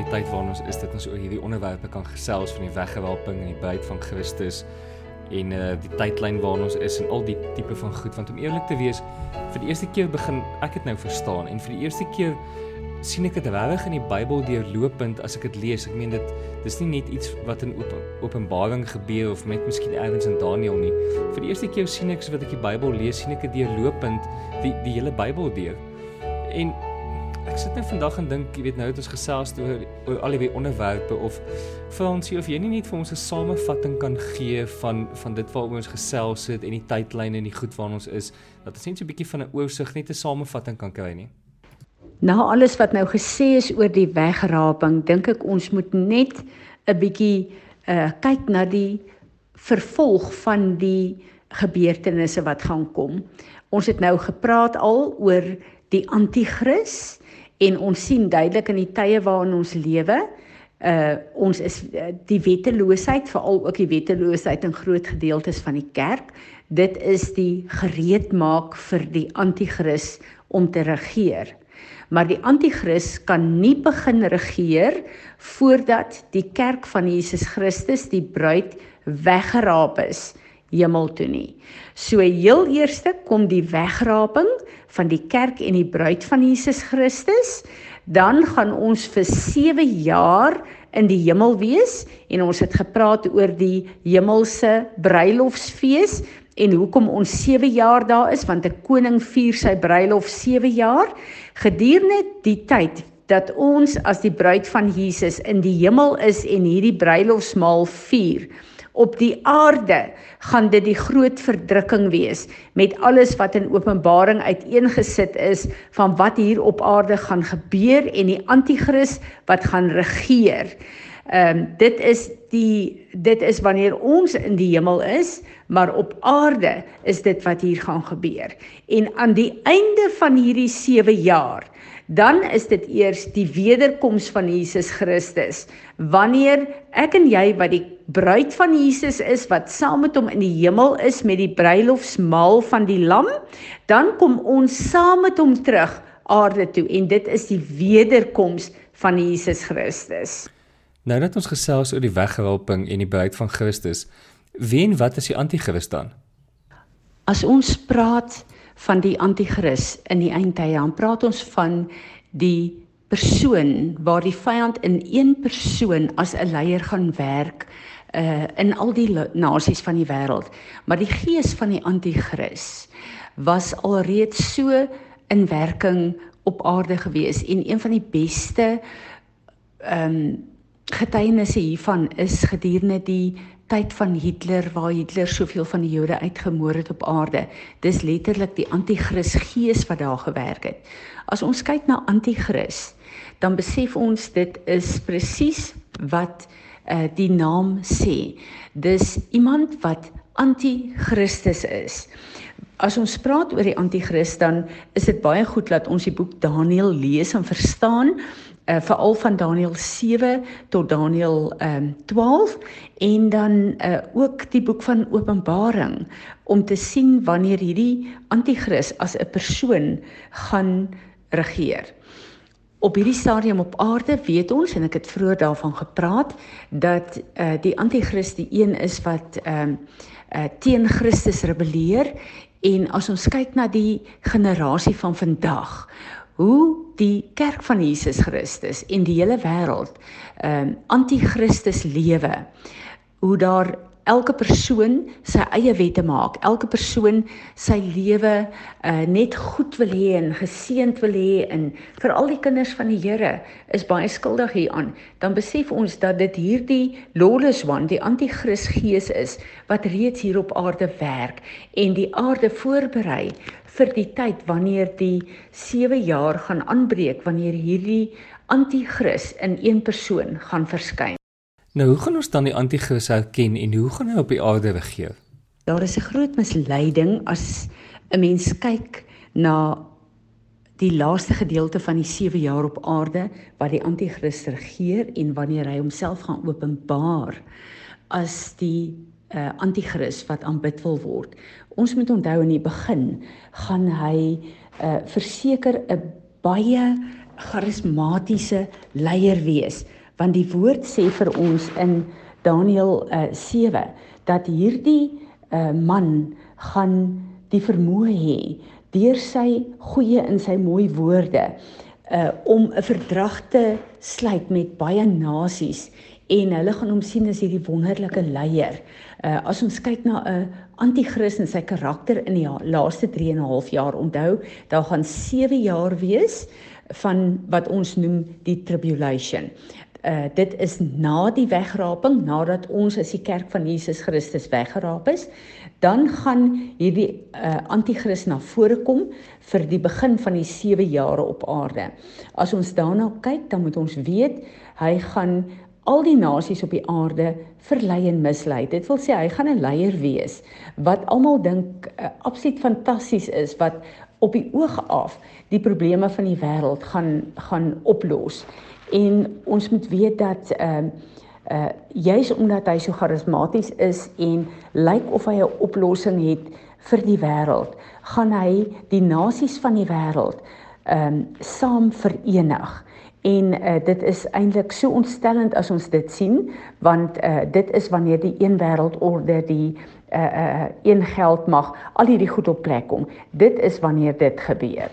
vir die tyd waarin ons is dat ons oor hierdie onderwerpe kan gesels van die weggewelping en die bruid van Christus en uh die tydlyn waarin ons is en al die tipe van goed want om eerlik te wees vir die eerste keer begin ek dit nou verstaan en vir die eerste keer sien ek dit regtig in die Bybel deurlopend as ek dit lees. Ek meen dit dis nie net iets wat in op, Openbaring gebeur of met miskien ergens in Daniël nie. Vir die eerste keer sien ek so wat ek die Bybel lees, sien ek dit deurlopend die die hele Bybel deur. En Ek sit net vandag en dink, jy weet nou het ons gesels oor oor al die onderwerpe of Fransie of jy nie net vir ons 'n samevatting kan gee van van dit waaroor ons gesels het en die tydlyn en die goed waarna ons is, dat ons net so 'n bietjie van 'n oorsig net 'n samevatting kan kry nie. Na alles wat nou gesê is oor die wegraping, dink ek ons moet net 'n bietjie uh kyk na die vervolg van die gebeurtenisse wat gaan kom. Ons het nou gepraat al oor die anti-kris en ons sien duidelik in die tye waarin ons lewe uh ons is uh, die wetteloosheid veral ook die wetteloosheid in groot gedeeltes van die kerk dit is die gereedmaak vir die anti-kris om te regeer. Maar die anti-kris kan nie begin regeer voordat die kerk van Jesus Christus die bruid weggeraap is hemel toe nie. So heel eerste kom die wegraping van die kerk en die bruid van Jesus Christus, dan gaan ons vir 7 jaar in die hemel wees en ons het gepraat oor die hemelse bruilofsfees en hoekom ons 7 jaar daar is want 'n koning vier sy bruilof 7 jaar gedurende die tyd dat ons as die bruid van Jesus in die hemel is en hierdie bruilofsmaal vier op die aarde gaan dit die groot verdrukking wees met alles wat in Openbaring uiteengesit is van wat hier op aarde gaan gebeur en die anti-kris wat gaan regeer. Ehm um, dit is die dit is wanneer ons in die hemel is, maar op aarde is dit wat hier gaan gebeur. En aan die einde van hierdie 7 jaar dan is dit eers die wederkoms van Jesus Christus. Wanneer ek en jy wat die bruid van Jesus is wat saam met hom in die hemel is met die bruilofsmaal van die lam, dan kom ons saam met hom terug aarde toe en dit is die wederkoms van Jesus Christus. Nou dat ons gesels oor die weggewelping en die bruid van Christus, wie en wat is die anti-kris dan? As ons praat van die anti-kris in die eindtye. Dan praat ons van die persoon waar die vyand in een persoon as 'n leier gaan werk uh in al die nasies van die wêreld. Maar die gees van die anti-kris was alreeds so in werking op aarde gewees en een van die beste ehm um, getuienisse hiervan is gedurende die tyd van Hitler waar Hitler soveel van die Jode uitgemoor het op aarde. Dis letterlik die anti-kris gees wat daar gewerk het. As ons kyk na anti-kris, dan besef ons dit is presies wat uh, die naam sê. Dis iemand wat anti-Christus is. As ons praat oor die anti-kris dan is dit baie goed dat ons die boek Daniël lees en verstaan uh, veral van Daniël 7 tot Daniël um, 12 en dan uh, ook die boek van Openbaring om te sien wanneer hierdie anti-kris as 'n persoon gaan regeer. Op hierdie stadium op aarde weet ons en ek het vroeër daarvan gepraat dat uh, die anti-kris die een is wat ehm um, uh, teen Christus rebelleer en as ons kyk na die generasie van vandag hoe die kerk van Jesus Christus en die hele wêreld ehm um, anti-Christus lewe. Hoe daar elke persoon sy eie wette maak, elke persoon sy lewe uh, net goed wil hê en geseënd wil hê en vir al die kinders van die Here is baie skuldig hieraan. Dan besef ons dat dit hierdie lawless one, die anti-kris gees is wat reeds hier op aarde werk en die aarde voorberei vir die tyd wanneer die 7 jaar gaan aanbreek wanneer hierdie anti-kris in een persoon gaan verskyn. Nou hoe gaan ons dan die anti-kris herken en hoe gaan hy op die aarde regeer? Daar is 'n groot misleiding as 'n mens kyk na die laaste gedeelte van die 7 jaar op aarde wat die anti-kris regeer en wanneer hy homself gaan openbaar as die uh, anti-kris wat aanbid wil word. Ons moet onthou in die begin gaan hy uh, verseker 'n baie charismatiese leier wees want die woord sê vir ons in Daniël uh, 7 dat hierdie uh, man gaan die vermoë hê deur sy goeie en sy mooi woorde uh om 'n verdrag te sluit met baie nasies en hulle gaan hom sien as hierdie wonderlike leier. Uh as ons kyk na 'n anti-kris en sy karakter in die laaste 3 en 'n half jaar onthou, daar gaan 7 jaar wees van wat ons noem die tribulation. Uh dit is na die wegraping, nadat ons as die kerk van Jesus Christus weggeraap is, dan gaan hierdie uh anti-kris na vore kom vir die begin van die 7 jare op aarde. As ons daarna kyk, dan moet ons weet hy gaan al die nasies op die aarde verlei en mislei. Dit wil sê hy gaan 'n leier wees wat almal dink uh, absoluut fantasties is wat op die oog af die probleme van die wêreld gaan gaan oplos en ons moet weet dat ehm uh, uh juis omdat hy so charismaties is en lyk of hy 'n oplossing het vir die wêreld, gaan hy die nasies van die wêreld ehm um, saam verenig. En uh dit is eintlik so ontstellend as ons dit sien, want uh dit is wanneer die een wêreldorde die uh uh een geld mag al hierdie goed op plek kom. Dit is wanneer dit gebeur.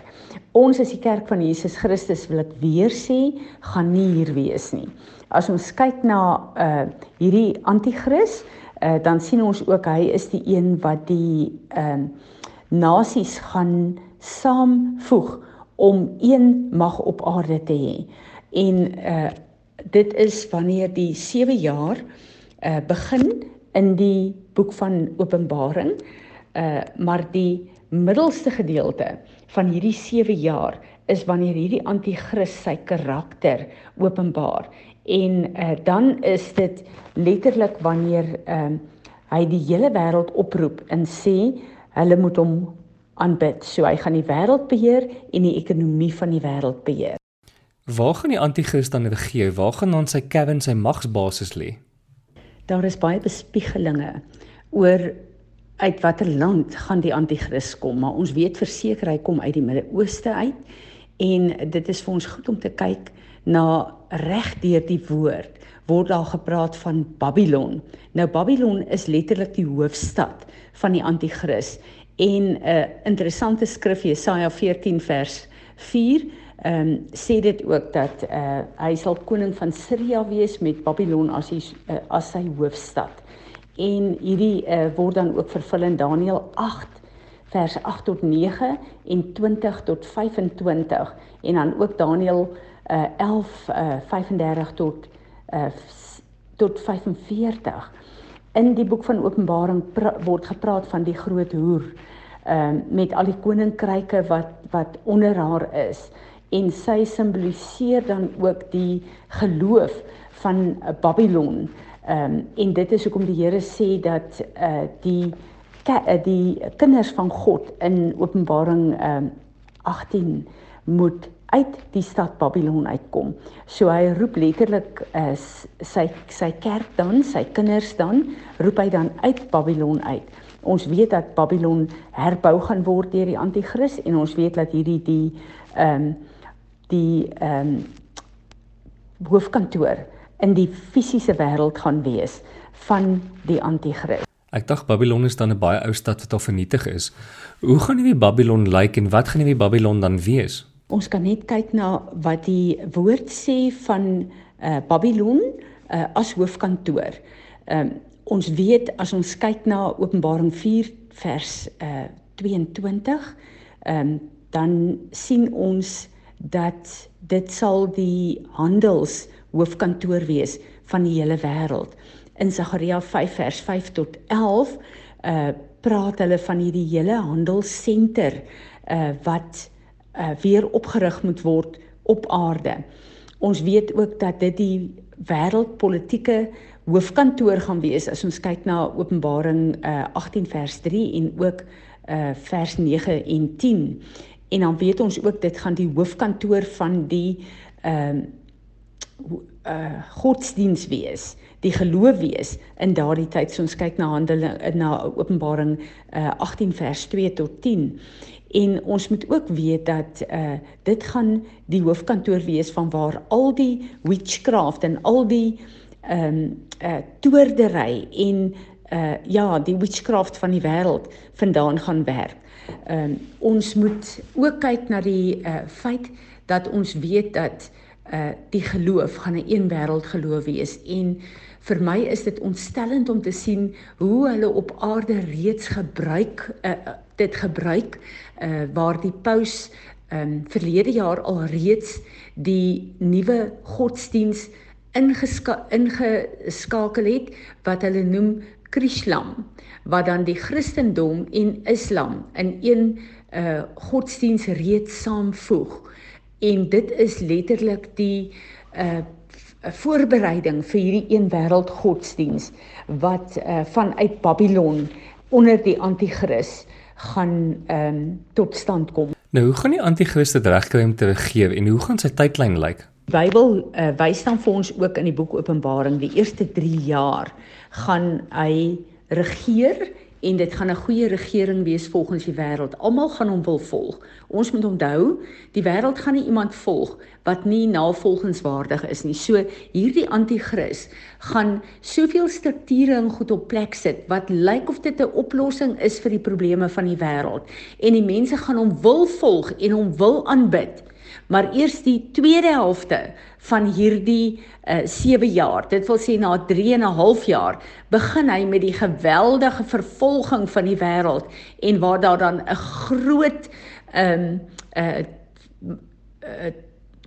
Ons as die kerk van Jesus Christus wil ek weer sê, gaan nie hier wees nie. As ons kyk na uh hierdie anti-kris, uh dan sien ons ook hy is die een wat die ehm uh, nasies gaan saamvoeg om een mag op aarde te hê. En uh dit is wanneer die 7 jaar uh begin in die boek van Openbaring. Uh maar die middelste gedeelte van hierdie 7 jaar is wanneer hierdie anti-kris sy karakter openbaar. En uh dan is dit letterlik wanneer ehm uh, hy die hele wêreld oproep en sê hulle moet hom aanbid. So hy gaan die wêreld beheer en die ekonomie van die wêreld beheer. Waar gaan die anti-kris dan regeer? Waar gaan dan sy kern, sy magsbasis lê? Daar is baie bespiegelinge oor uit watter land gaan die anti-kris kom, maar ons weet verseker hy kom uit die Midde-Ooste uit en dit is vir ons goed om te kyk na reg deur die woord word daar gepraat van Babylon. Nou Babylon is letterlik die hoofstad van die anti-kris en 'n uh, interessante skrif Jesaja 14 vers 4 ehm um, sê dit ook dat uh hy sal koning van Siria wees met Babylon as hy uh, as sy hoofstad. En hierdie uh, word dan ook vervul in Daniël 8 vers 8 tot 9 en 20 tot 25 en dan ook Daniël uh 11 uh 35 tot uh tot 45. In die boek van Openbaring word gepraat van die groot hoer uh, met al die koninkryke wat wat onder haar is en sy simboliseer dan ook die geloof van uh, Babylon. Ehm um, en dit is hoekom die Here sê dat eh uh, die uh, die kinders van God in Openbaring ehm uh, 18 moet uit die stad Babylon uitkom. So hy roep letterlik uh, sy sy kerk dan, sy kinders dan, roep hy dan uit Babylon uit. Ons weet dat Babylon herbou gaan word deur die anti-kris en ons weet dat hierdie die ehm um, die ehm um, hoofkantoor in die fisiese wêreld gaan wees van die anti-kris. Ek dink Babylon is dan 'n baie ou stad wat al vernietig is. Hoe gaan hierdie Babylon lyk en wat gaan hierdie Babylon dan wees? Ons kan net kyk na wat die woord sê van uh, Babylon uh, as hoofkantoor. Um, ons weet as ons kyk na Openbaring 4 vers uh, 22, ehm um, dan sien ons dat dit sal die handels hoofkantoor wees van die hele wêreld. In Sagaria 5 vers 5 tot 11 uh praat hulle van hierdie hele handelsenter uh wat uh weer opgerig moet word op aarde. Ons weet ook dat dit die wêreldpolitiese hoofkantoor gaan wees as ons kyk na Openbaring uh 18 vers 3 en ook uh vers 9 en 10. En dan weet ons ook dit gaan die hoofkantoor van die ehm uh, uh godsdiens wees, die geloof wees in daardie tyd. So ons kyk na Handelinge na Openbaring uh 18 vers 2 tot 10. En ons moet ook weet dat uh dit gaan die hoofkantoor wees van waar al die witchcraft en al die ehm um, uh toordery en uh ja, die witchcraft van die wêreld vandaan gaan werk. Ehm um, ons moet ook kyk na die uh feit dat ons weet dat uh die geloof gaan 'n een wêreld geloof wees. En vir my is dit ontstellend om te sien hoe hulle op aarde reeds gebruik uh dit gebruik uh waar die paus um, verlede jaar al reeds die nuwe godsdiens ingeskakel het wat hulle noem Krishlam wat dan die Christendom en Islam in een uh godsdiens reeds saamvoeg en dit is letterlik die uh voorbereiding vir hierdie een wêreld godsdiens wat uh vanuit Babylon onder die anti-kris gaan ehm um, tot stand kom. Nou hoe gaan die anti-kris dit regkry om te regeer en hoe gaan sy tydlyn lyk? Bybel uh, wys dan vir ons ook in die boek Openbaring die eerste 3 jaar gaan hy regeer en dit gaan 'n goeie regering wees volgens die wêreld. Almal gaan hom wil volg. Ons moet onthou, die wêreld gaan nie iemand volg wat nie navolgingswaardig is nie. So hierdie anti-kris gaan soveel strukture en goed op plek sit wat lyk of dit 'n oplossing is vir die probleme van die wêreld en die mense gaan hom wil volg en hom wil aanbid. Maar eers die tweede helfte van hierdie uh, eh, 7 jaar, dit wil sê na 3 en 'n half jaar, begin hy met die geweldige vervolging van die wêreld en waar daar dan 'n groot ehm um, 'n uh, uh,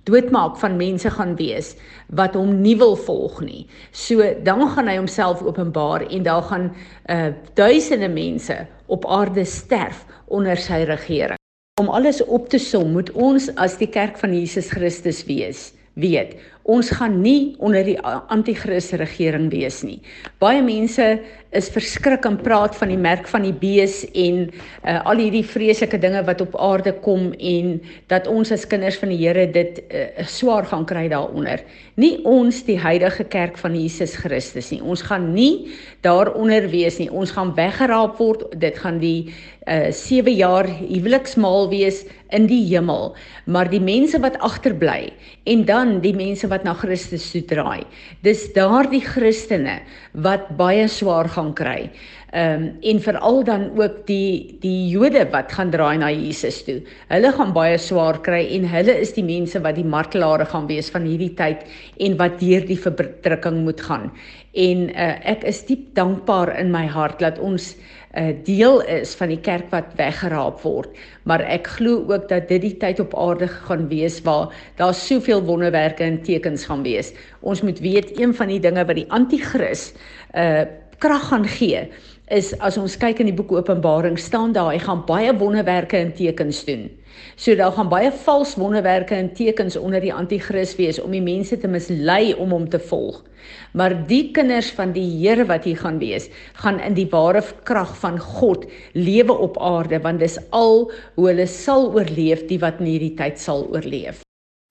doodmaak van mense gaan wees wat hom nie wil volg nie. So dan gaan hy homself openbaar en daar gaan uh duisende mense op aarde sterf onder sy regering. Om alles op te som, moet ons as die kerk van Jesus Christus wees. Weet, ons gaan nie onder die anti-kris regering wees nie. Baie mense is verskrik en praat van die merk van die bees en uh, al hierdie vreeslike dinge wat op aarde kom en dat ons as kinders van die Here dit uh, swaar gaan kry daaronder. Nie ons die heilige kerk van Jesus Christus nie. Ons gaan nie daaronder wees nie. Ons gaan weggeraap word. Dit gaan die uh eh, 7 jaar huweliksmaal wees in die hemel. Maar die mense wat agterbly en dan die mense wat na Christus toe draai. Dis daardie Christene wat baie swaar gaan kry. Ehm um, en veral dan ook die die Jode wat gaan draai na Jesus toe. Hulle gaan baie swaar kry en hulle is die mense wat die martelare gaan wees van hierdie tyd en wat deur die verdrukking moet gaan. En uh, ek is diep dankbaar in my hart dat ons 'n uh, eh, deel is van die kerk wat weggeraap word, maar ek glo ook dat dit die tyd op aarde gaan wees waar daar soveel wonderwerke en tekens gaan wees. Ons moet weet een van die dinge wat die anti-kris uh krag gaan gee is as ons kyk in die boek Openbaring staan daar hy gaan baie wonderwerke en tekens doen. So daar gaan baie vals wonderwerke en tekens onder die anti-kris wees om die mense te mislei om hom te volg. Maar die kinders van die Here wat hier gaan wees, gaan in die ware krag van God lewe op aarde want dis al hoe hulle sal oorleef die wat in hierdie tyd sal oorleef.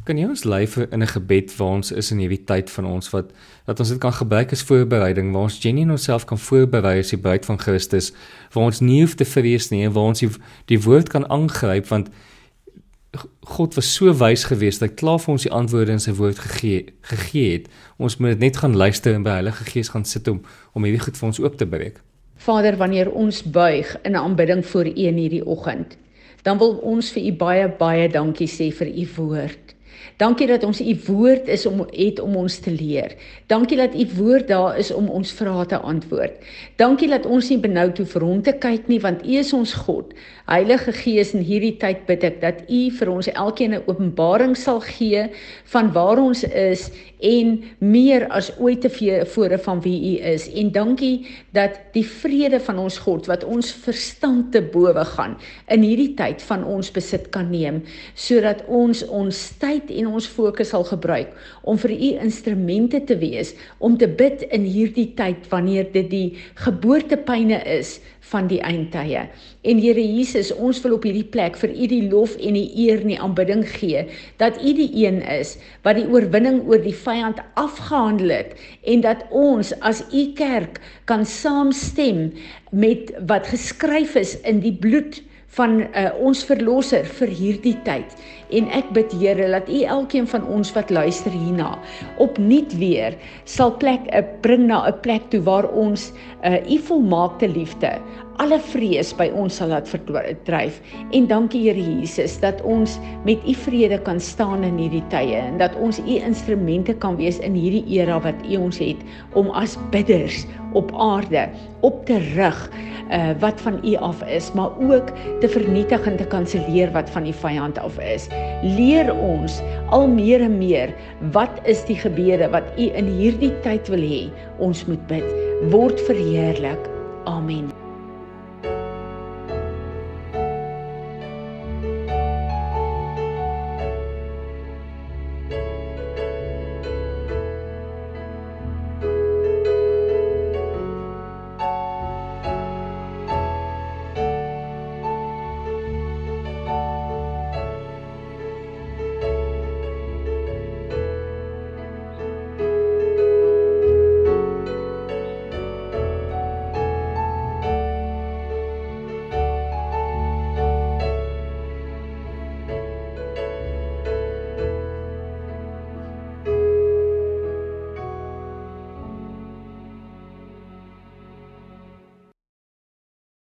Kan jy ons lei vir in 'n gebed waar ons is in hierdie tyd van ons wat dat ons dit kan gebruik as voorbereiding waar ons genuen onsself kan voorberei as die bruid van Christus waar ons nie hoef te vrees nie en waar ons die, die woord kan aangryp want God was so wys geweest dat hy klaar vir ons die antwoorde in sy woord gegee gegee het. Ons moet net gaan luister en by Heilige Gees gaan sit om om hierdie goed vir ons oop te breek. Vader, wanneer ons buig in aanbidding voor U in hierdie oggend, dan wil ons vir U baie baie dankie sê vir U woord. Dankie dat ons u woord is om het om ons te leer. Dankie dat u woord daar is om ons vrae te antwoord. Dankie dat ons nie benoud hoef rond te kyk nie want u is ons God. Heilige Gees in hierdie tyd bid ek dat u vir ons elkeen 'n openbaring sal gee van waar ons is en meer as ooit tevore van wie u is. En dankie dat die vrede van ons God wat ons verstand te bowe gaan in hierdie tyd van ons besit kan neem sodat ons ons tyd en ons fokus sal gebruik om vir u instrumente te wees om te bid in hierdie tyd wanneer dit die geboortepyne is van die eindtye. En Here Jesus, ons wil op hierdie plek vir U die lof en die eer en die aanbidding gee dat U die een is wat die oorwinning oor die vyand afgehandel het en dat ons as U kerk kan saamstem met wat geskryf is in die bloed van uh, ons verlosser vir hierdie tyd. En ek bid Here dat U elkeen van ons wat luister hierna opnuut weer sal plek uh, bring na 'n plek toe waar ons uh, U volmaakte liefde alle vrees by ons sal laat verdryf. En dankie Here Jesus dat ons met U vrede kan staan in hierdie tye en dat ons U instrumente kan wees in hierdie era wat U ons het om as bidders op aarde op te rig uh, wat van U af is, maar ook te vernietig en te kanselleer wat van die vyand af is. Leer ons al meer en meer wat is die gebede wat U in hierdie tyd wil hê ons moet bid. Word verheerlik. Amen.